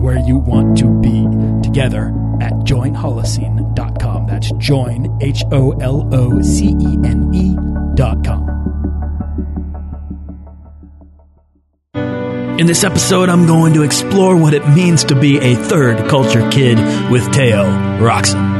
where you want to be together at joinholocene.com. That's join, H O L O C E N E.com. In this episode, I'm going to explore what it means to be a third culture kid with Teo Rockson.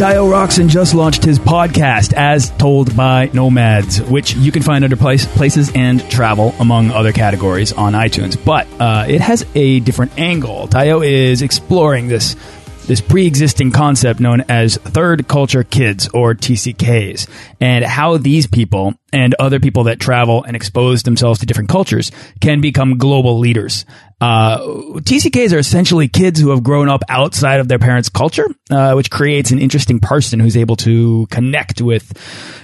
Tayo Rockson just launched his podcast, As Told by Nomads, which you can find under place, Places and Travel, among other categories, on iTunes. But uh, it has a different angle. Tayo is exploring this this pre-existing concept known as third culture kids or TCKs and how these people and other people that travel and expose themselves to different cultures can become global leaders. Uh, TCKs are essentially kids who have grown up outside of their parents' culture, uh, which creates an interesting person who's able to connect with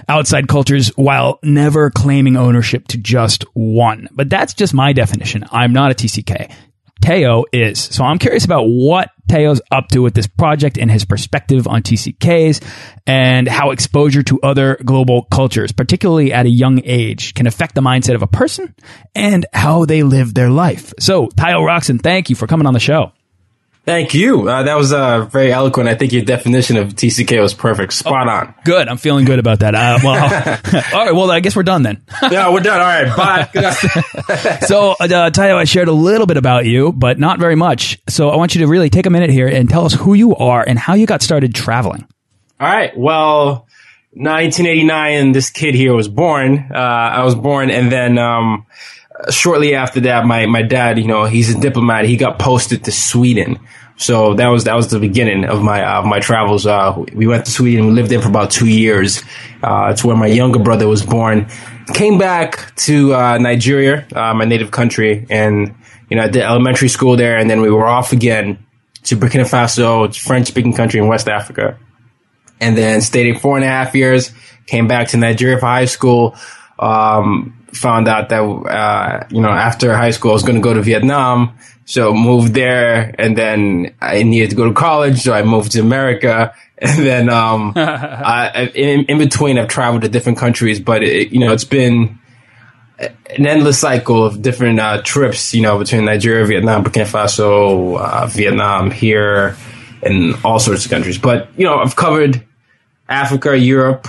outside cultures while never claiming ownership to just one. But that's just my definition. I'm not a TCK. Teo is. So I'm curious about what Teo's up to with this project and his perspective on TCKs and how exposure to other global cultures, particularly at a young age, can affect the mindset of a person and how they live their life. So, Teo Rockson, thank you for coming on the show. Thank you. Uh, that was uh, very eloquent. I think your definition of TCK was perfect. Spot oh, on. Good. I'm feeling good about that. Uh, well, all right. Well, I guess we're done then. yeah, we're done. All right. Bye. so, uh, Tayo, I shared a little bit about you, but not very much. So, I want you to really take a minute here and tell us who you are and how you got started traveling. All right. Well, 1989, this kid here was born. Uh, I was born, and then um, shortly after that, my my dad, you know, he's a diplomat. He got posted to Sweden. So that was that was the beginning of my uh, my travels. Uh, we went to Sweden. We lived there for about two years. Uh, it's where my younger brother was born. Came back to uh, Nigeria, uh, my native country, and you know I did elementary school there, and then we were off again to Burkina Faso, French speaking country in West Africa, and then stayed four and a half years. Came back to Nigeria for high school. Um, found out that uh, you know after high school I was going to go to Vietnam so moved there and then I needed to go to college. So I moved to America. And then, um, I, in, in, between I've traveled to different countries, but it, you know, it's been an endless cycle of different, uh, trips, you know, between Nigeria, Vietnam, Burkina Faso, uh, Vietnam here and all sorts of countries. But, you know, I've covered Africa, Europe,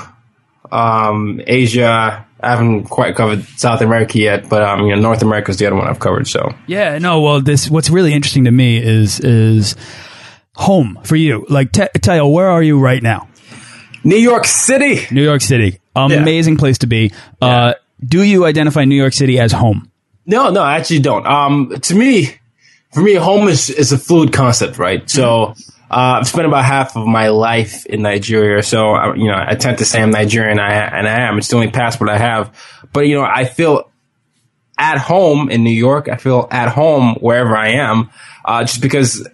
um, Asia, I haven't quite covered South America yet, but um, you know, North America is the other one I've covered. So yeah, no. Well, this what's really interesting to me is is home for you. Like, t- Tayo, where are you right now? New York City. New York City, amazing yeah. place to be. Yeah. Uh, do you identify New York City as home? No, no, I actually don't. Um, to me, for me, home is is a fluid concept, right? So. Mm-hmm uh, I've spent about half of my life in Nigeria, so uh, you know I tend to say I'm Nigerian, I, and I am. It's the only passport I have. But you know, I feel at home in New York. I feel at home wherever I am, uh, just because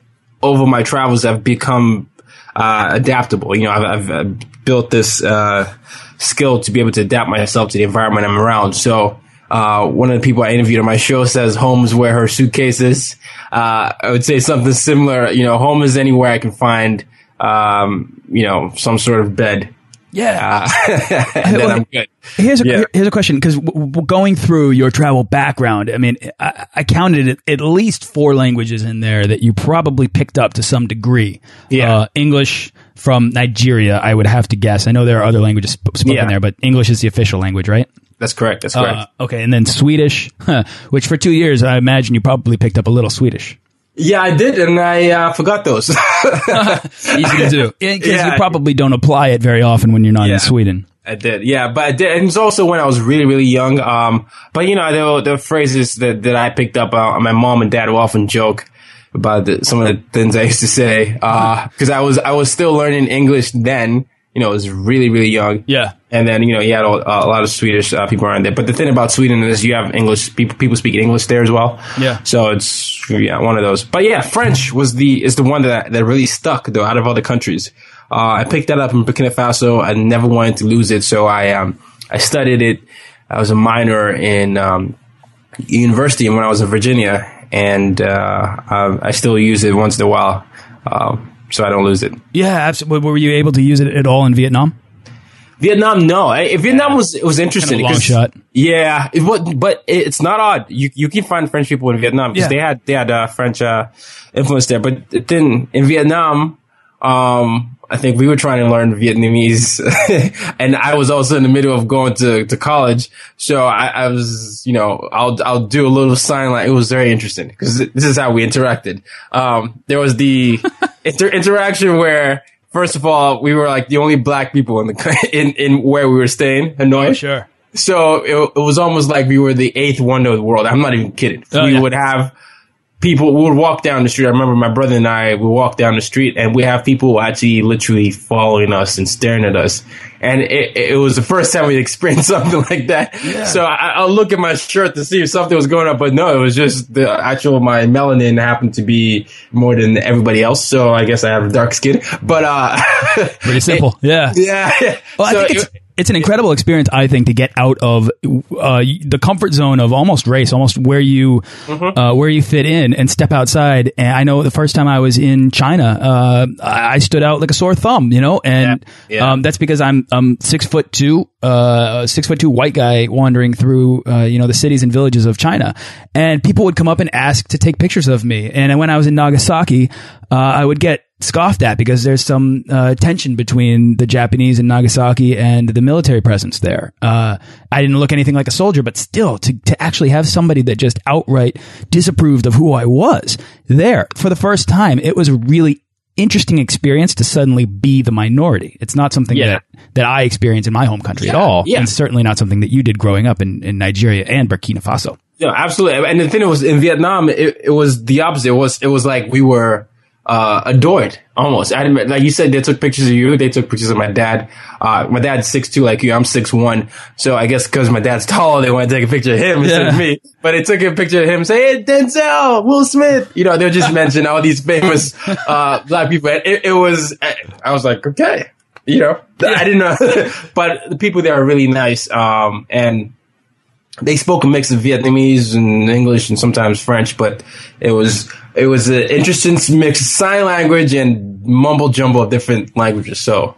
over my travels I've become uh, adaptable. You know, I've, I've built this uh, skill to be able to adapt myself to the environment I'm around. So Uh, one of the people I interviewed on my show says home is where her suitcase is. Uh, I would say something similar. You know, home is anywhere I can find, um, you know, some sort of bed. Yeah. Uh, and then I'm good. Here's a Yeah. here's a question because w- w- going through your travel background, I mean, I, I counted at, at least four languages in there that you probably picked up to some degree. Yeah. uh, English from Nigeria, I would have to guess. I know there are other languages sp- spoken Yeah. there, but English is the official language, right? That's correct. That's correct. Uh, okay, and then Swedish, which for two years I imagine you probably picked up a little Swedish. yeah, I did, and I uh, forgot those. Easy to do because Yeah. you probably don't apply it very often when you're not Yeah. in Sweden. I did, yeah, but I did, and it's also when I was really, really young. Um, but you know, the were phrases that, that I picked up. Uh, my mom and dad will often joke about the, some of the things I used to say, uh, cause I was, I was still learning English then, you know, I was really, really young. Yeah. And then, you know, you had a, a lot of Swedish uh, people around there. But the thing about Sweden is you have English, people, people speaking English there as well. Yeah. So it's, yeah, one of those. But yeah, French was the, is the one that, that really stuck though out of other countries. Uh, I picked that up in Burkina Faso. I never wanted to lose it. So I, um, I studied it. I was a minor in, um, university and when I was in Virginia and, uh, I, I still use it once in a while. Um, so I don't lose it. Yeah, absolutely. Were you able to use it at all in Vietnam? Vietnam, no. I- Vietnam was it was interesting. Kinda long 'cause- shot. Yeah, it, but it's not odd. You you can find French people in Vietnam because Yeah. they had they had uh, French uh, influence there. But then in Vietnam, um, I think we were trying to learn Vietnamese, and I was also in the middle of going to, to college. So I, I was, you know, I'll I'll do a little sign like it was very interesting because this is how we interacted. Um, there was the inter- interaction where. First of all, we were like the only black people in the in, in where we were staying, Hanoi. sure. So it, it was almost like we were the eighth wonder of the world. I'm not even kidding. Oh, we yeah. would have people, would walk down the street. I remember my brother and I would walk down the street and we have people actually literally following us and staring at us. And it, it was the first time we experienced something like that. So I, I'll look at my shirt to see if something was going on, but no, it was just the actual, my melanin happened to be more than everybody else. So I guess I have dark skin, but, uh, Pretty simple. yeah. yeah. Well, I think it's, it- it's an incredible experience, I think, to get out of uh, the comfort zone of almost race, almost where you Mm-hmm. uh, where you fit in, and step outside. And I know the first time I was in China, uh, I I stood out like a sore thumb, you know, and Yeah. Yeah. Um, that's because I'm I'm six foot two, uh, six foot two white guy wandering through uh, you know the cities and villages of China, and people would come up and ask to take pictures of me. And when I was in Nagasaki, uh, I would get scoffed at because there's some uh, tension between the Japanese in Nagasaki and the military presence there. Uh, I didn't look anything like a soldier, but still, to, to actually have somebody that just outright disapproved of who I was there for the first time, it was a really interesting experience to suddenly be the minority. It's not something Yeah. that, that I experienced in my home country at all. yeah. And certainly not something that you did growing up in, in Nigeria and Burkina Faso. Yeah, absolutely. And the thing was in Vietnam, it, it was the opposite. It was it was like we were uh, adored almost. I admit, like you said, they took pictures of you. They took pictures of my dad. Uh, my dad's six two, like you. I'm six one. So I guess because my dad's tall, they want to take a picture of him instead of me. But they took a picture of him, say, "Hey, Denzel, Will Smith." You know, they'll just mention all these famous uh, black people. And it, it was. I was like, okay. You know, I didn't know, but the people there are really nice. Um, and they spoke a mix of Vietnamese and English and sometimes French, but it was it was an interesting mix of sign language and mumble jumble of different languages. So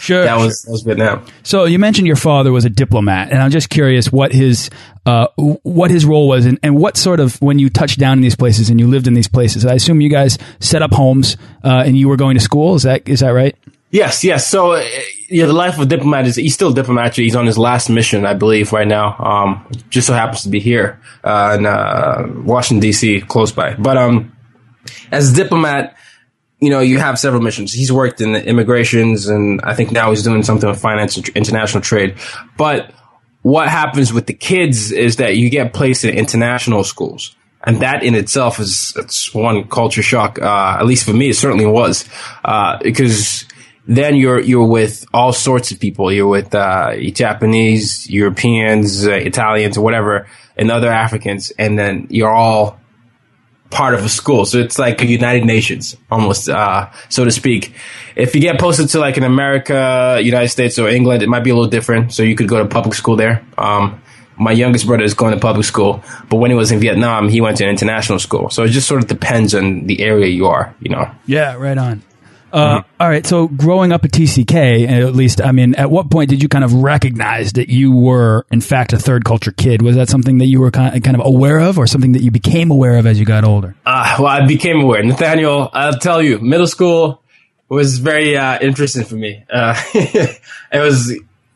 Sure. that was that was Vietnam. So you mentioned your father was a diplomat, and I'm just curious what his uh, what his role was, and, and what sort of when you touched down in these places and you lived in these places. I assume you guys set up homes uh, and you were going to school. Is that is that right? Yes, yes. So uh, yeah, the life of a diplomat is he's still a diplomat. He's on his last mission, I believe, right now. Um, just so happens to be here uh, in uh, Washington D.C., close by. But um, as a diplomat, you know, you have several missions. He's worked in the immigrations, and I think now he's doing something with finance and international trade. But what happens with the kids is that you get placed in international schools. And that in itself is it's one culture shock. Uh, at least for me, it certainly was, uh, because then you're you're with all sorts of people. You're with uh, Japanese, Europeans, uh, Italians, whatever, and other Africans, and then you're all part of a school. So it's like a United Nations almost, uh, so to speak. If you get posted to like in America, United States or England, it might be a little different. So you could go to public school there. Um, my youngest brother is going to public school, but when he was in Vietnam, he went to an international school. So it just sort of depends on the area you are, you know. Yeah, right on. Uh, mm-hmm. all right. So growing up at TCK, at least, I mean, at what point did you kind of recognize that you were, in fact, a third culture kid? Was that something that you were kind of, kind of aware of or something that you became aware of as you got older? Uh, well, I became aware. Nathaniel, I'll tell you, middle school was very uh, interesting for me. Uh, it was,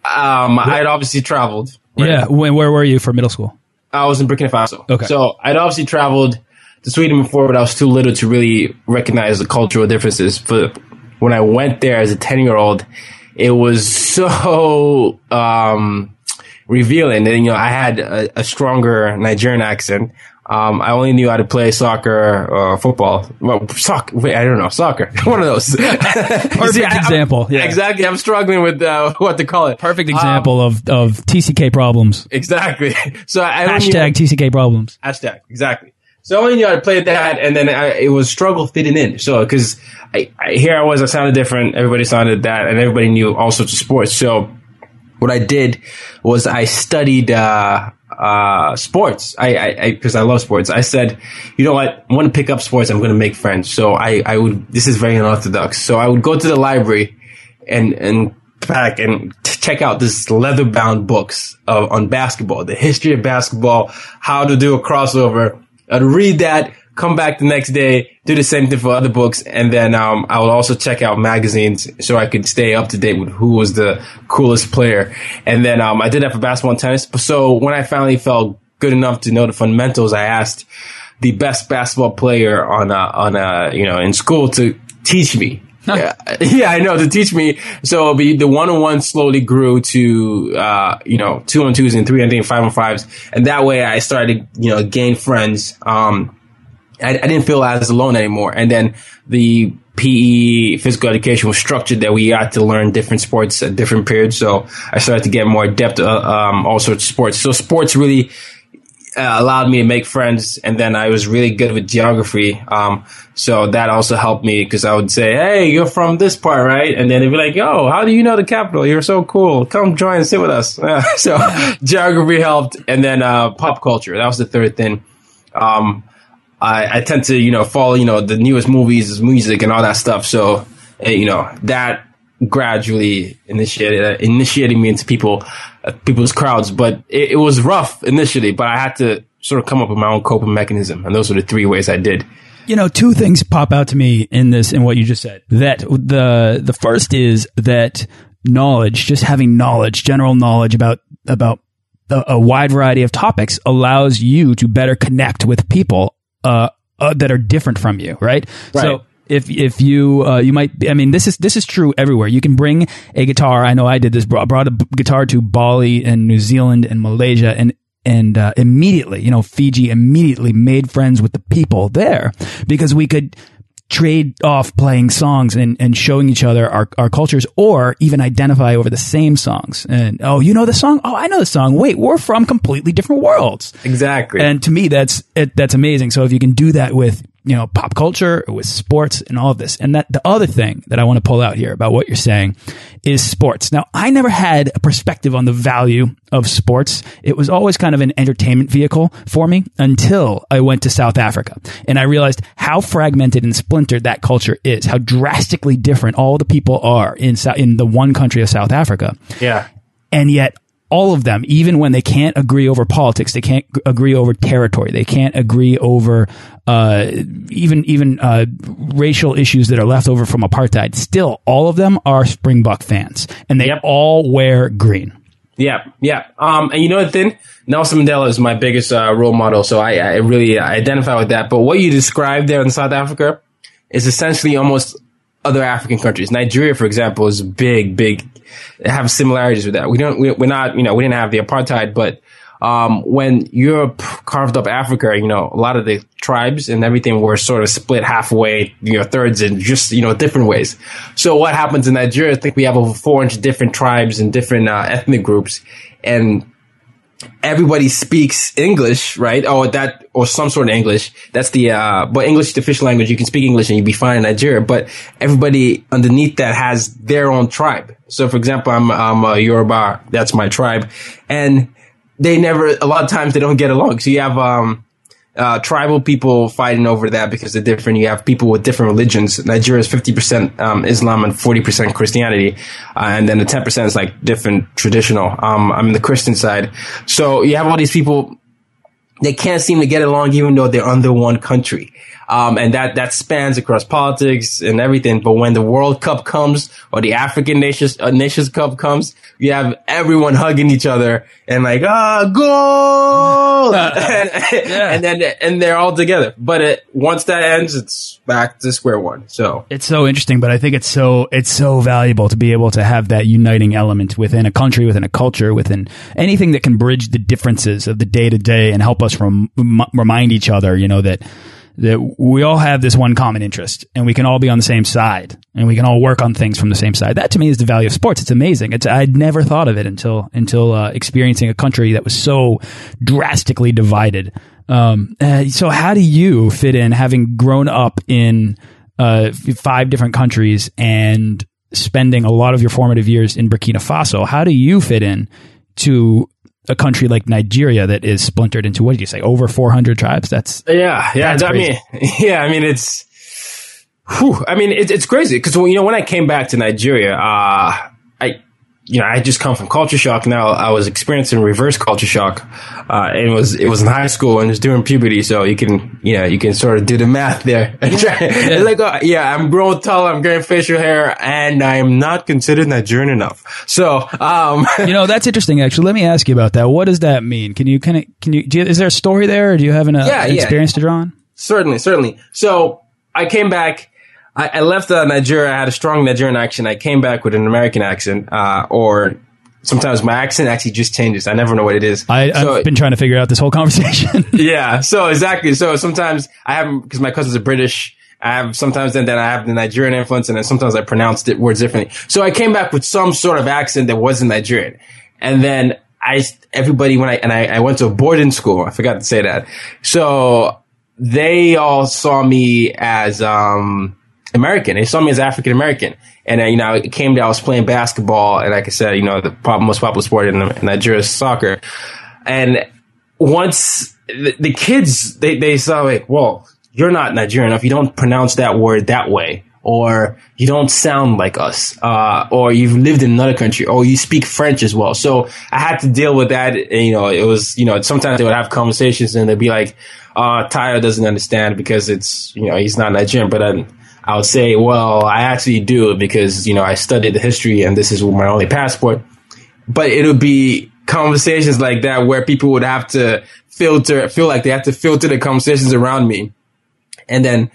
um, I had obviously traveled. Right? Yeah. When, where were you for middle school? I was in Burkina Faso. Okay. So I'd obviously traveled to Sweden before, but I was too little to really recognize the cultural differences. But when I went there as a 10 year old, it was so, um, revealing. And, you know, I had a, a stronger Nigerian accent. Um, I only knew how to play soccer or football. Well, soccer. Wait, I don't know. Soccer. One of those. Perfect See, example. Yeah. Exactly. I'm struggling with uh, what to call it. Perfect example um, of, of TCK problems. Exactly. So I hashtag TCK problems. Hashtag. Exactly. So I only knew how to play that, and then I, it was struggle fitting in. So because I, I, here I was, I sounded different. Everybody sounded that, and everybody knew all sorts of sports. So what I did was I studied uh, uh, sports. I because I, I, love sports. I said, you know what? I want to pick up sports. I'm going to make friends. So I I would. This is very unorthodox. So I would go to the library and and back and check out this leather bound books of, on basketball, the history of basketball, how to do a crossover I'd read that, come back the next day, do the same thing for other books, and then um, I would also check out magazines so I could stay up to date with who was the coolest player. And then um, I did that for basketball and tennis. So when I finally felt good enough to know the fundamentals, I asked the best basketball player on a, on a, you know in school to teach me yeah, yeah, I know to teach me. So the one on one slowly grew to, uh, you know, two on twos and three on three and five on fives. And that way I started, you know, gain friends. Um, I, I didn't feel as alone anymore. And then the PE physical education was structured that we had to learn different sports at different periods. So I started to get more adept, uh, um, all sorts of sports. So sports really uh, allowed me to make friends, and then I was really good with geography. Um, so that also helped me because I would say, "Hey, you're from this part, right?" And then they'd be like, "Yo, how do you know the capital? You're so cool. Come join and sit with us." so geography helped, and then uh, pop culture. That was the third thing. Um, I, I, tend to, you know, follow, you know, the newest movies, music, and all that stuff. So, uh, you know, that gradually initiated uh, initiating me into people people's crowds. But it, it, was rough initially, but I had to sort of come up with my own coping mechanism, and those were the three ways I did. You know, two things pop out to me in this in what you just said. That the the first is that knowledge, just having knowledge, general knowledge about about a, a wide variety of topics, allows you to better connect with people uh, uh, that are different from you, right? right. So if if you uh, you might I mean this is this is true everywhere. You can bring a guitar. I know I did this. Brought, brought a guitar to Bali and New Zealand and Malaysia and and uh, immediately, you know, Fiji immediately made friends with the people there because we could trade off playing songs and, and showing each other our, our cultures or even identify over the same songs. And, oh, you know the song? Oh, I know the song. Wait, we're from completely different worlds. Exactly. And to me, that's, it, that's amazing. So if you can do that with you know, pop culture, with sports and all of this. And that the other thing that I want to pull out here about what you're saying is sports. Now, I never had a perspective on the value of sports. It was always kind of an entertainment vehicle for me until I went to South Africa and I realized how fragmented and splintered that culture is, how drastically different all the people are in in the one country of South Africa. Yeah. And yet all of them, even when they can't agree over politics, they can't agree over territory, they can't agree over uh, even even uh, racial issues that are left over from apartheid. Still, all of them are Springbok fans, and they yep. all wear green. Yeah, yeah. Um, and you know what? Then Nelson Mandela is my biggest uh, role model, so I, I really identify with that. But what you described there in South Africa is essentially almost other African countries. Nigeria, for example, is big, big, have similarities with that. We don't, we, are not, you know, we didn't have the apartheid, but, um, when Europe carved up Africa, you know, a lot of the tribes and everything were sort of split halfway, you know, thirds in just, you know, different ways. So what happens in Nigeria? I think we have over 400 different tribes and different uh, ethnic groups. And everybody speaks English, right? Or that, or some sort of English. That's the, uh, but English is the official language. You can speak English and you'd be fine in Nigeria. But everybody underneath that has their own tribe. So, for example, I'm, I'm a Yoruba. That's my tribe. And they never. A lot of times they don't get along. So you have um, uh, tribal people fighting over that because they're different. You have people with different religions. Nigeria is 50% um, Islam and 40% Christianity. Uh, and then the 10% is like different traditional. Um, I'm in the Christian side. So you have all these people, they can't seem to get along even though they're under one country. Um, and that, that spans across politics and everything. But when the World Cup comes or the African Nations, uh, Nations Cup comes, you have everyone hugging each other and like, ah, goal! and, Yeah. and then, and they're all together. But it, once that ends, it's back to square one. So. It's so interesting, but I think it's so it's so valuable to be able to have that uniting element within a country, within a culture, within anything that can bridge the differences of the day to day and help us rem remind each other, you know, that that we all have this one common interest and we can all be on the same side and we can all work on things from the same side. That to me is the value of sports. It's amazing. It's I'd never thought of it until until uh, experiencing a country that was so drastically divided. Um, uh, so how do you fit in having grown up in uh, five different countries and spending a lot of your formative years in Burkina Faso? How do you fit in to a country like Nigeria that is splintered into what did you say over 400 tribes? That's Yeah, yeah. That's I mean, yeah. I mean, it's. Whew, I mean, it, it's crazy because you know when I came back to Nigeria, uh, you know, I just come from culture shock. Now I was experiencing reverse culture shock, uh, and it was it was in high school and it was during puberty, so you can you know you can sort of do the math there. It's like, uh, yeah, I'm growing tall, I'm getting facial hair, and I'm not considered Nigerian enough. So, um, you know that's interesting. Actually, let me ask you about that. What does that mean? Can you kind of can you, do you is there a story there, or do you have an, uh, Yeah, an yeah. experience to draw on? Certainly, certainly. So I came back. I, I left uh, Nigeria. I had a strong Nigerian accent. I came back with an American accent, uh, or sometimes my accent actually just changes. I never know what it is. I, So- I've been trying to figure out this whole conversation. yeah. So exactly. So sometimes I have because my cousins are British. I have sometimes then then I have the Nigerian influence, and then sometimes I pronounced it words differently. So I came back with some sort of accent that wasn't Nigerian, and then I everybody when I and I, I went to a boarding school. I forgot to say that. So they all saw me as um American. They saw me as African American. And uh, you know, it came to I was playing basketball, and like I said, you know, the pop, most popular sport in, Nigeria is soccer. And once the, the kids they they saw like, well, you're not Nigerian enough. You don't pronounce that word that way, or you don't sound like us, uh, or you've lived in another country, or you speak French as well. So I had to deal with that. And, you know, it was you know sometimes they would have conversations and they'd be like, uh, Tyler doesn't understand because it's you know he's not Nigerian, but then. I would say, well, I actually do because, you know, I studied the history and this is my only passport but it would be conversations like that where people would have to filter, feel like they have to filter the conversations around me. And then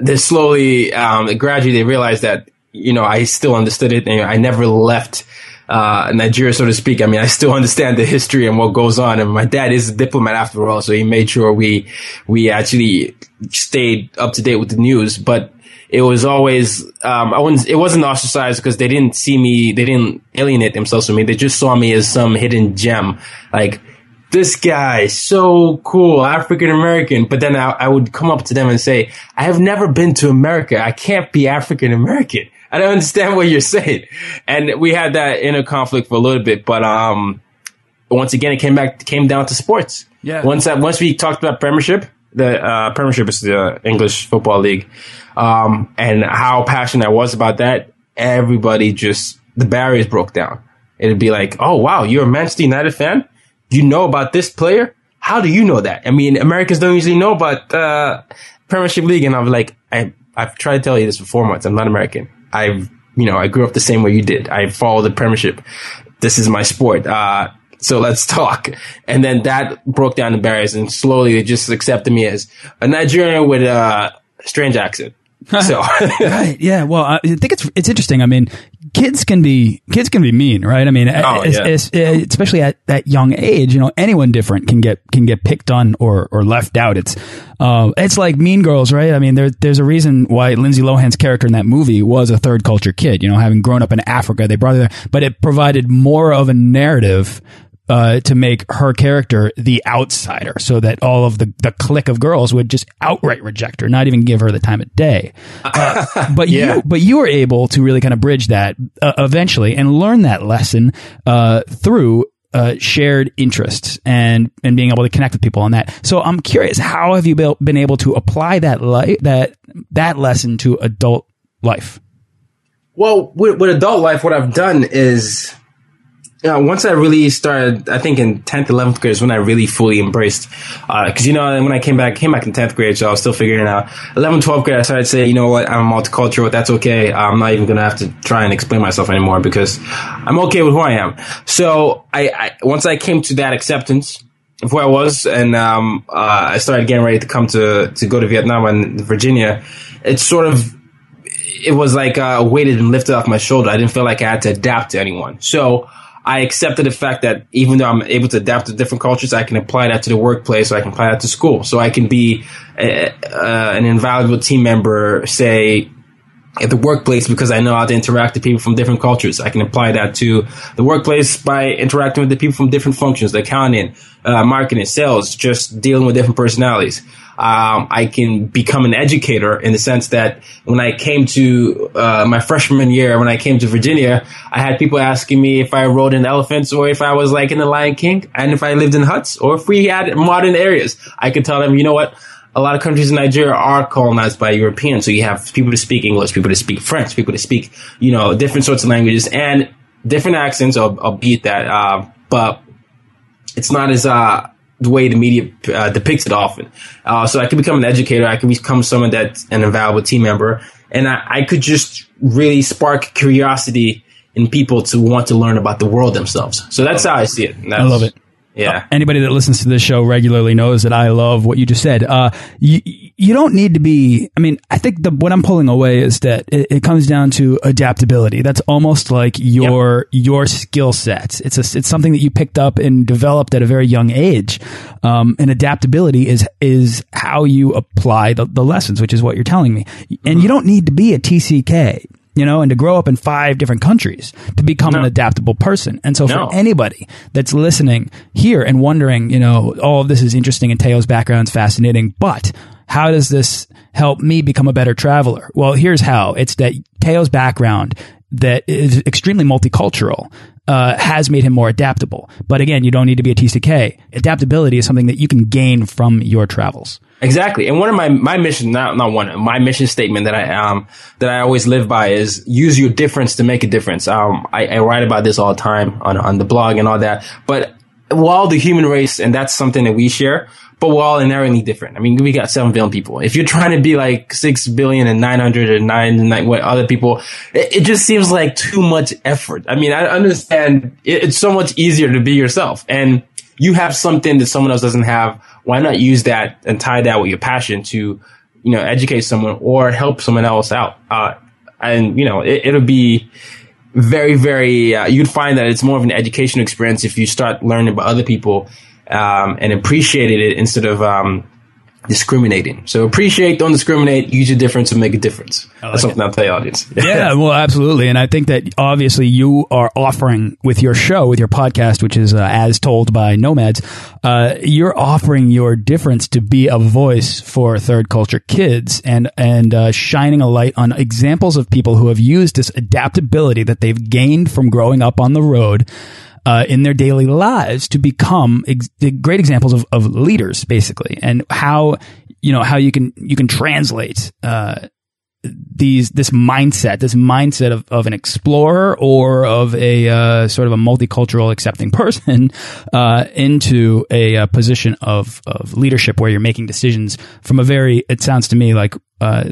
they slowly, um, gradually they realized that, you know, I still understood it and I never left, uh, Nigeria, so to speak. I mean, I still understand the history and what goes on. And my dad is a diplomat after all. So he made sure we, we actually stayed up to date with the news, but it was always um, I wouldn't. It wasn't ostracized because they didn't see me. They didn't alienate themselves from me. They just saw me as some hidden gem. Like this guy, so cool, African American. But then I, I would come up to them and say, I have never been to America. I can't be African American. I don't understand what you're saying. And we had that inner conflict for a little bit. But um, once again, it came back came down to sports. Yeah. Once that once we talked about Premiership, the uh, Premiership is the English Football League, um, and how passionate I was about that. Everybody just the barriers broke down. It'd be like, oh wow, you're a Manchester United fan. You know about this player? How do you know that? I mean, Americans don't usually know about uh, Premiership League, and I'm like, I I've tried to tell you this for four months. I'm not American. I've you know I grew up the same way you did. I follow the Premiership. This is my sport. Uh, so let's talk. And then that broke down the barriers, and slowly they just accepted me as a Nigerian with a strange accent. So right. Yeah. Well, I think it's it's interesting. I mean, kids can be kids can be mean, right? I mean, Oh, es- yeah. uh, especially at that young age, you know, anyone different can get can get picked on or or left out. It's uh, it's like Mean Girls, right? I mean, there there's a reason why Lindsay Lohan's character in that movie was a third culture kid. You know, having grown up in Africa, they brought her there, but it provided more of a narrative uh, to make her character the outsider, so that all of the the clique of girls would just outright reject her, not even give her the time of day. Uh, but Yeah. you, but you were able to really kind of bridge that uh, eventually and learn that lesson uh, through uh, shared interests and and being able to connect with people on that. So I'm curious, how have you been able to apply that li- that that lesson to adult life? Well, with, with adult life, what I've done is yeah, once I really started, I think in 10th, 11th grade is when I really fully embraced, uh, cause you know, when I came back, came back in 10th grade, so I was still figuring it out. 11th, 12th grade, I started to say, you know what, I'm multicultural, that's okay. I'm not even gonna have to try and explain myself anymore because I'm okay with who I am. So I, I once I came to that acceptance of who I was and, um, uh, I started getting ready to come to, to go to Vietnam and Virginia, it's sort of, it was like, uh, weighted and lifted off my shoulder. I didn't feel like I had to adapt to anyone. So, I accepted the fact that even though I'm able to adapt to different cultures, I can apply that to the workplace, so I can apply that to school. So I can be a, uh, an invaluable team member, say, at the workplace because I know how to interact with people from different cultures. I can apply that to the workplace by interacting with the people from different functions, accounting, uh, marketing, sales, just dealing with different personalities um, I can become an educator in the sense that when I came to uh, my freshman year, when I came to Virginia, I had people asking me if I rode in elephants or if I was like in the Lion King and if I lived in huts or if we had modern areas. I could tell them, you know what? A lot of countries in Nigeria are colonized by Europeans. So you have people to speak English, people to speak French, people to speak, you know, different sorts of languages and different accents, albeit that, uh, but it's not as, uh, the way the media uh, depicts it often. Uh, so I could become an educator. I could become someone that's an invaluable team member, and I, I could just really spark curiosity in people to want to learn about the world themselves. So that's how I see it. I love it. Yeah. Uh, anybody that listens to this show regularly knows that I love what you just said. Uh, you, you don't need to be, I mean, I think the, what I'm pulling away is that it, it comes down to adaptability. That's almost like your, yep. your skill set. It's a, it's something that you picked up and developed at a very young age. Um, and adaptability is, is how you apply the, the lessons, which is what you're telling me. And you don't need to be a TCK you know, and to grow up in five different countries to become no. an adaptable person. And so no. for anybody that's listening here and wondering, you know, all of this is interesting and Teo's background is fascinating, but how does this help me become a better traveler? Well, here's how. It's that Teo's background that is extremely multicultural uh, has made him more adaptable. But again, you don't need to be a TCK. Adaptability is something that you can gain from your travels. Exactly. And one of my, my mission, not, not one, my mission statement that I, um, that I always live by is use your difference to make a difference. Um, I, I write about this all the time on, on the blog and all that, but while the human race, and that's something that we share, but we're all inherently different. I mean, we got seven billion people. If you're trying to be like six billion and nine hundred and nine, nine what other people, it, it, just seems like too much effort. I mean, I understand it, it's so much easier to be yourself and you have something that someone else doesn't have why not use that and tie that with your passion to, you know, educate someone or help someone else out? Uh, and you know, it, will be very, very. Uh, you'd find that it's more of an educational experience if you start learning about other people um, and appreciated it instead of um, discriminating. So appreciate, don't discriminate, use your difference to make a difference. Like That's something it. I'll tell your audience. yeah, well, absolutely. And I think that obviously you are offering with your show, with your podcast, which is uh, as told by nomads, uh, you're offering your difference to be a voice for third culture kids and, and uh, shining a light on examples of people who have used this adaptability that they've gained from growing up on the road uh, in their daily lives to become ex great examples of, of leaders, basically, and how you know how you can you can translate uh, these this mindset, this mindset of, of an explorer or of a uh, sort of a multicultural accepting person uh, into a, a, position of of leadership where you're making decisions from a very. It sounds to me like uh,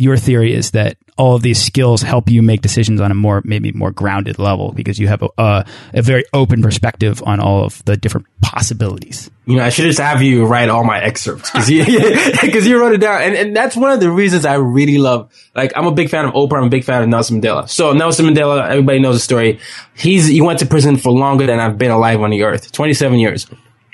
your theory is that all of these skills help you make decisions on a more maybe more grounded level because you have a, a, a very open perspective on all of the different possibilities. You know, I should just have you write all my excerpts because you you wrote it down, and and that's one of the reasons I really love. Like, I'm a big fan of Oprah. I'm a big fan of Nelson Mandela. So Nelson Mandela, everybody knows the story. He's he went to prison for longer than I've been alive on the earth, 27 years,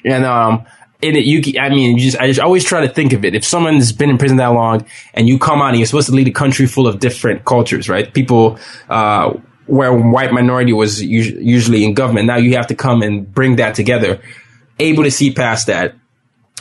and um in it, you, I mean, you just, I just always try to think of it. If someone's been in prison that long and you come out and you're supposed to lead a country full of different cultures, right? People, uh, where white minority was usually in government. Now you have to come and bring that together, able to see past that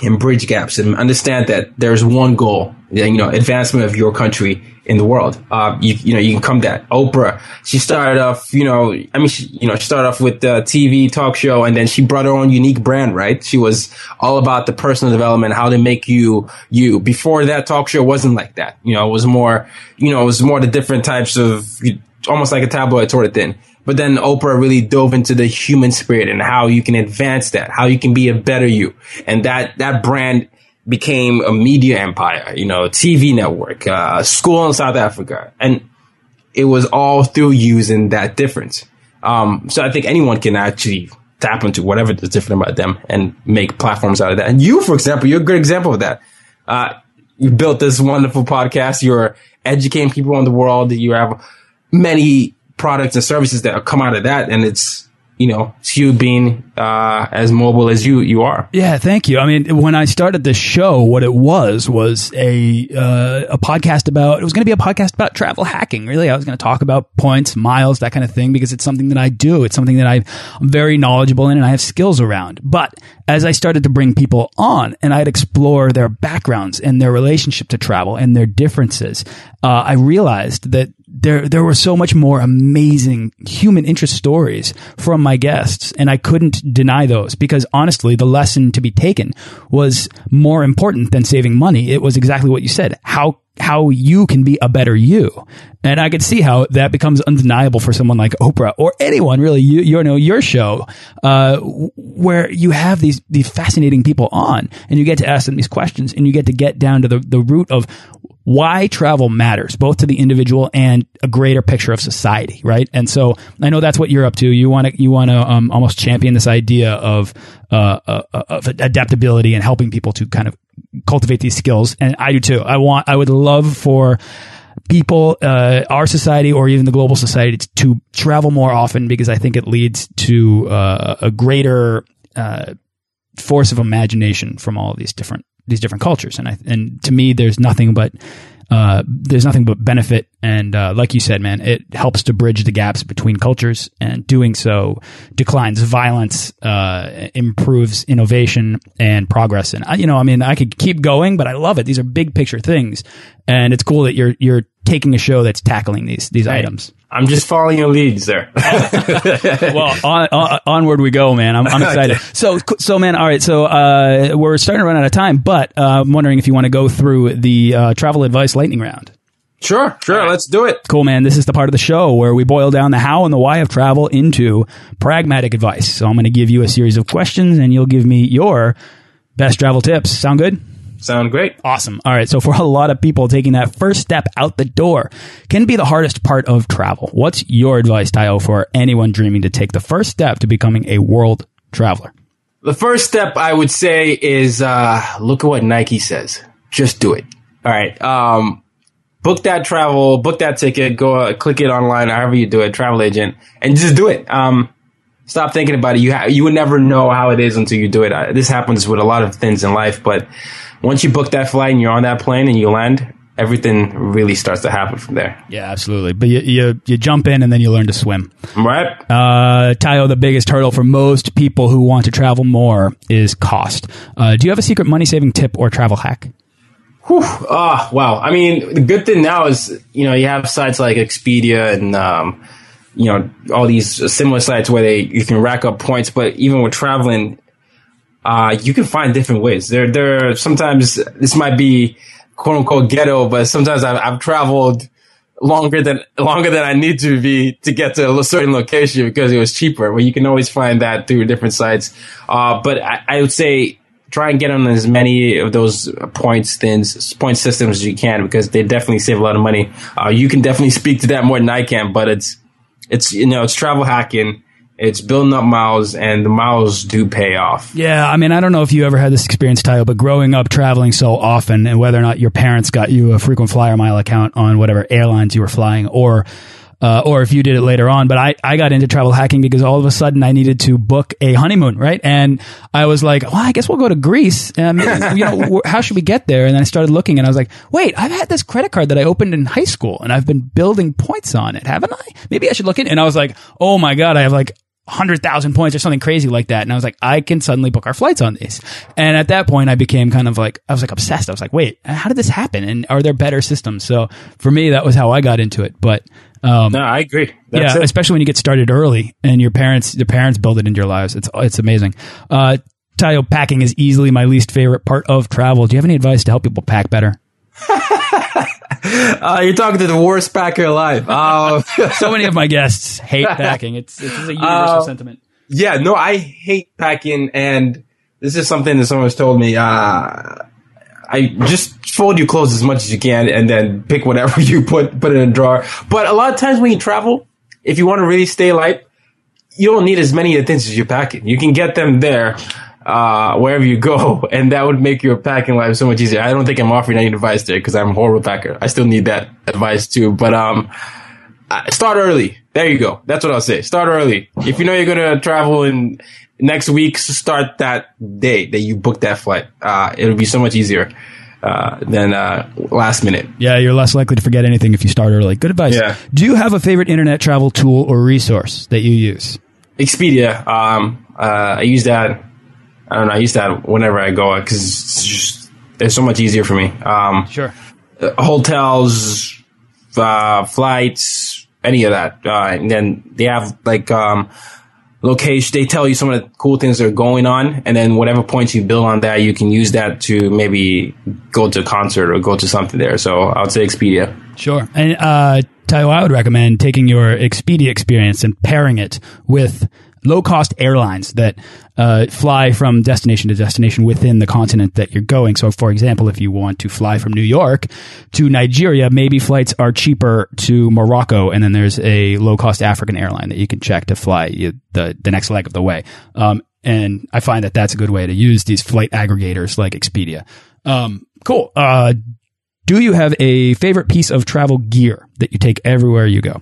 and bridge gaps and understand that there's one goal, you know, advancement of your country in the world. Uh, you, you know, you can come that Oprah, she started off, you know, I mean, she, you know, she started off with the TV talk show and then she brought her own unique brand, right? She was all about the personal development, how to make you, you. Before that talk show wasn't like that. You know, it was more, you know, it was more the different types of, almost like a tabloid sort of thing. But then Oprah really dove into the human spirit and how you can advance that, how you can be a better you. And that, that brand became a media empire, you know, TV network, uh, school in South Africa. And it was all through using that difference. Um, so I think anyone can actually tap into whatever is different about them and make platforms out of that. And you, for example, you're a good example of that. Uh, you built this wonderful podcast. You're educating people in the world. You have many products and services that come out of that. And it's, you know, it's you being uh, as mobile as you you are. Yeah, thank you. I mean, when I started the show, what it was was a uh, a podcast about. It was going to be a podcast about travel hacking. Really, I was going to talk about points, miles, that kind of thing, because it's something that I do. It's something that I'm very knowledgeable in and I have skills around. But as I started to bring people on and I'd explore their backgrounds and their relationship to travel and their differences, uh, I realized that there there were so much more amazing human interest stories from my guests and I couldn't deny those because honestly the lesson to be taken was more important than saving money. It was exactly what you said. How how you can be a better you and I could see how that becomes undeniable for someone like Oprah or anyone really you you know your show uh, where you have these these fascinating people on and you get to ask them these questions and you get to get down to the the root of why travel matters, both to the individual and a greater picture of society, right? And so I know that's what you're up to. You want to you want to um, almost champion this idea of uh, uh, of adaptability and helping people to kind of cultivate these skills, and I do too. I want I would love for people, uh, our society, or even the global society, to travel more often because I think it leads to uh, a greater uh, force of imagination from all these different these different cultures. And I, and to me, there's nothing but, uh, there's nothing but benefit. And, uh, like you said, man, it helps to bridge the gaps between cultures and doing so declines violence, uh, improves innovation and progress. And, you know, I mean, I could keep going, but I love it. These are big picture things. And it's cool that you're, you're taking a show that's tackling these, these right. items. I'm just following your leads there. well, on, on, onward we go, man. I'm, I'm excited. So, so man, all right. So, uh, we're starting to run out of time, but uh, I'm wondering if you want to go through the uh, travel advice lightning round. Sure, sure. Right. Let's do it. Cool, man. This is the part of the show where we boil down the how and the why of travel into pragmatic advice. So, I'm going to give you a series of questions, and you'll give me your best travel tips. Sound good? Sound great. Awesome. All right. So for a lot of people, taking that first step out the door can be the hardest part of travel. What's your advice, Tayo, for anyone dreaming to take the first step to becoming a world traveler? The first step I would say is uh, look at what Nike says. Just do it. All right. Um, book that travel, book that ticket, go uh, click it online, however you do it, travel agent, and just do it. Um, stop thinking about it. You ha- you would never know how it is until you do it. Uh, this happens with a lot of things in life, but once you book that flight and you're on that plane and you land, everything really starts to happen from there. Yeah, absolutely. But you, you, you jump in and then you learn to swim. Right. Uh, Tayo, the biggest hurdle for most people who want to travel more is cost. Uh, do you have a secret money saving tip or travel hack? Whew. Oh, wow. I mean, the good thing now is, you know, you have sites like Expedia and, um, you know, all these similar sites where they, you can rack up points. But even with traveling, uh, you can find different ways. There, there. Sometimes this might be quote unquote ghetto, but sometimes I've, I've traveled longer than longer than I need to be to get to a certain location because it was cheaper. Well, you can always find that through different sites. Uh, but I, I, would say try and get on as many of those points things, point systems as you can because they definitely save a lot of money. Uh, you can definitely speak to that more than I can, but it's it's you know it's travel hacking it's building up miles and the miles do pay off. Yeah, I mean, I don't know if you ever had this experience, Tayo, but growing up traveling so often and whether or not your parents got you a frequent flyer mile account on whatever airlines you were flying or uh, or if you did it later on. But I, I got into travel hacking because all of a sudden I needed to book a honeymoon, right? And I was like, well, I guess we'll go to Greece. Um, you know, how should we get there? And then I started looking and I was like, wait, I've had this credit card that I opened in high school and I've been building points on it, haven't I? Maybe I should look in. And I was like, oh my God, I have like 100,000 points or something crazy like that. And I was like, I can suddenly book our flights on these. And at that point, I became kind of like, I was like obsessed. I was like, wait, how did this happen? And are there better systems? So for me, that was how I got into it. But, um, No, I agree. yeah, it. especially when you get started early and your parents, your parents build it into your lives. It's, it's amazing. Uh, Tayo, packing is easily my least favorite part of travel. Do you have any advice to help people pack better? Uh, you're talking to the worst packer alive. Uh, So many of my guests hate packing. It's, it's a universal Uh, sentiment. yeah, no, I hate packing, and this is something that someone's told me. Uh, I just fold your clothes as much as you can, and then pick whatever you put put in a drawer. But a lot of times when you travel, if you want to really stay light, you don't need as many of the things as you're packing. You can get them there. Uh, wherever you go, and that would make your packing life so much easier. I don't think I'm offering any advice there because I'm a horrible packer. I still need that advice too. But um, uh, start early. There you go. That's what I'll say. Start early. If you know you're gonna travel in next week, start that day that you booked that flight. Uh, it'll be so much easier uh, than uh, last minute. Yeah, you're less likely to forget anything if you start early. Good advice. Yeah. Do you have a favorite internet travel tool or resource that you use? Expedia. Um, uh, I use that. I don't know. I use that whenever I go because it's just it's so much easier for me. Um, Sure. uh, hotels, uh, flights, any of that. Uh, and then they have like um, location. They tell you some of the cool things that are going on, and then whatever points you build on that, you can use that to maybe go to a concert or go to something there. So I would say Expedia. Sure. And uh, Tayo, I would recommend taking your Expedia experience and pairing it with low cost airlines that uh, fly from destination to destination within the continent that you're going. So, for example, if you want to fly from New York to Nigeria, maybe flights are cheaper to Morocco, and then there's a low cost African airline that you can check to fly you the, the next leg of the way. Um, and I find that that's a good way to use these flight aggregators like Expedia. Um, cool. Uh, do you have a favorite piece of travel gear that you take everywhere you go?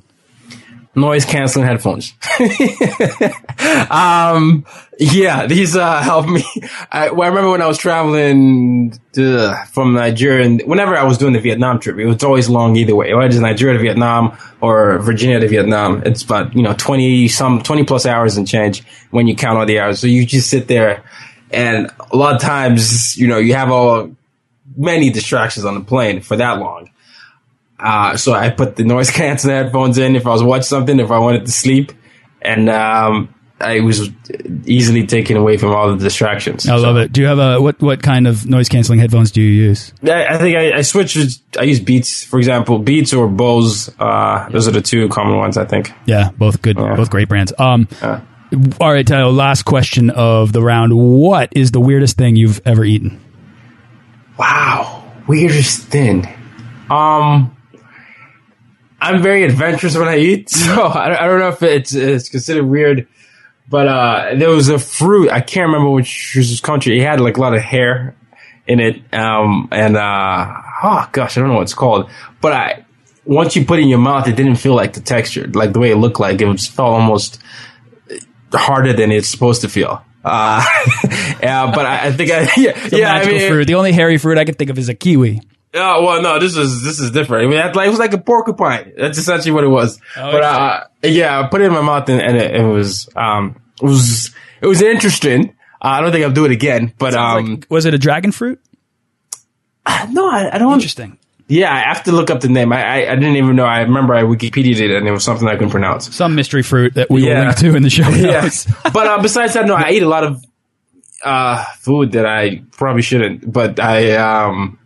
Noise canceling headphones. um, yeah, these uh, help me. I, well, I remember when I was traveling to, from Nigeria, and whenever I was doing the Vietnam trip, it was always long either way. Whether it's Nigeria to Vietnam or Virginia to Vietnam, it's about you know twenty some twenty plus hours and change when you count all the hours. So you just sit there, and a lot of times you know you have all many distractions on the plane for that long. Uh, so I put the noise canceling headphones in if I was watching something, if I wanted to sleep, and um, I was easily taken away from all the distractions. I love it. Do you have a what? What kind of noise canceling headphones do you use? I, I think I, I switched. I use Beats, for example, Beats or Bose. Uh, those are the two common ones, I think. Yeah, both good, Yeah. both great brands. Um, Uh, all right, Tayo. Last question of the round. What is the weirdest thing you've ever eaten? wow, weirdest thing. Um, I'm very adventurous when I eat, so I, I don't know if it's, it's considered weird. But uh, there was a fruit. I can't remember which was country. It had like a lot of hair in it, um, and uh, oh gosh, I don't know what it's called. But I once you put it in your mouth, it didn't feel like the texture, like the way it looked like. It was felt almost harder than it's supposed to feel. Uh, yeah, but I, I think I yeah, yeah I mean, fruit. The only hairy fruit I can think of is a kiwi. Oh well, no, this is this is different. I mean, like, it was like a porcupine. That's essentially what it was. Oh, but uh, yeah, I put it in my mouth and, and it, it was um it was it was interesting. Uh, I don't think I'll do it again. But um, Like, was it a dragon fruit? no, I, I don't. Interesting. Yeah, I have to look up the name. I, I I didn't even know. I remember I Wikipedia'd it and it was something I couldn't pronounce. Some mystery fruit that we will link to in the show Yeah, but uh, besides that, no, I eat a lot of uh food that I probably shouldn't. But I um.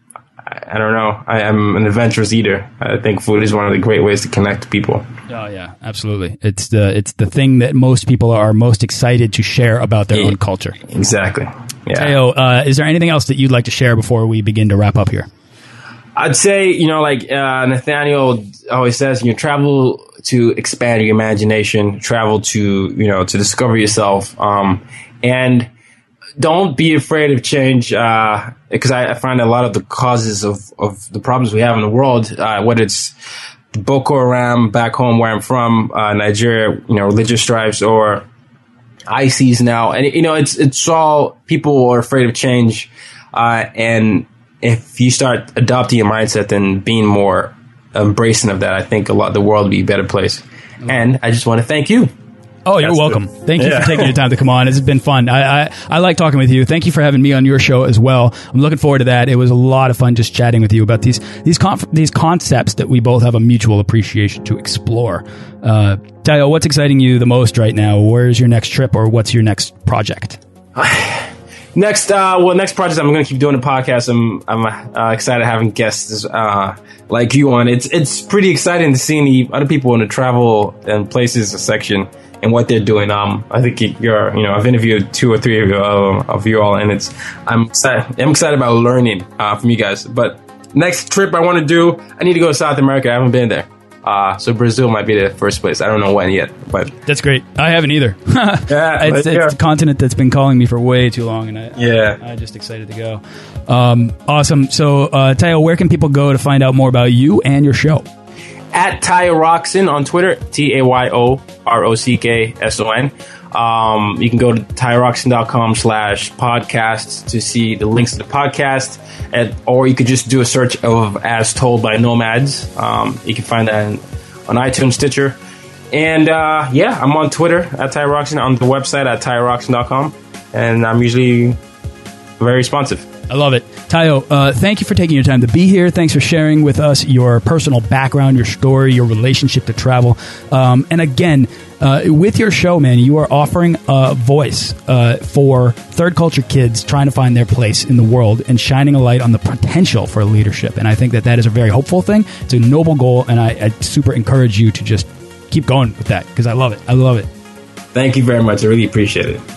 I I don't know. I am an adventurous eater. I think food is one of the great ways to connect people. Oh yeah, absolutely. It's the it's the thing that most people are most excited to share about their Yeah. own culture. Exactly. Yeah. Tayo, uh, is there anything else that you'd like to share before we begin to wrap up here? I'd say, you know, like uh, Nathaniel always says, you travel to expand your imagination, travel to, you know, to discover yourself. Um, and don't be afraid of change, uh, because I, I find a lot of the causes of, of the problems we have in the world, uh, whether it's Boko Haram back home where I'm from, uh, Nigeria, you know, religious stripes or ISIS now. And, you know, it's, it's all people are afraid of change. Uh, and if you start adopting your mindset and being more embracing of that, I think a lot, the world will be a better place. And I just want to thank you. Oh, you're That's welcome. Thank you Yeah. for taking your time to come on. It's been fun. I, I, I like talking with you. Thank you for having me on your show as well. I'm looking forward to that. It was a lot of fun just chatting with you about these these conf- these concepts that we both have a mutual appreciation to explore. Uh, Tayo, what's exciting you the most right now? Where's your next trip, or what's your next project? Next, uh, well, next project I'm going to keep doing the podcast. I'm I'm uh, excited having guests uh, like you on. It's it's pretty exciting to see the other people in the travel and places section and what they're doing. Um, I think you're you know I've interviewed two or three of you uh, of you all, and it's I'm excited. I'm excited about learning uh, from you guys. But next trip I want to do, I need to go to South America. I haven't been there. Uh, so Brazil might be the first place. I don't know when yet, but That's great. I haven't either. Yeah, it's, yeah. it's a continent that's been calling me for way too long, and I, Yeah. I, am just excited to go. Um, awesome. So, uh, Tayo, where can people go to find out more about you and your show? At Tayo Rockson on Twitter, T A Y O R O C K S O N. Um, you can go to tayorockson.com slash podcasts to see the links to the podcast, and, or you could just do a search of As Told by Nomads. Um, you can find that in, on iTunes, Stitcher. And uh, yeah, I'm on Twitter at tayorockson, on the website at tayorockson.com, and I'm usually very responsive. I love it. Tayo, uh, thank you for taking your time to be here. Thanks for sharing with us your personal background, your story, your relationship to travel. Um, and again, uh, with your show, man, you are offering a voice uh, for third culture kids trying to find their place in the world and shining a light on the potential for leadership. And I think that that is a very hopeful thing. It's a noble goal, and I, I super encourage you to just keep going with that because I love it. I love it. Thank you very much. I really appreciate it.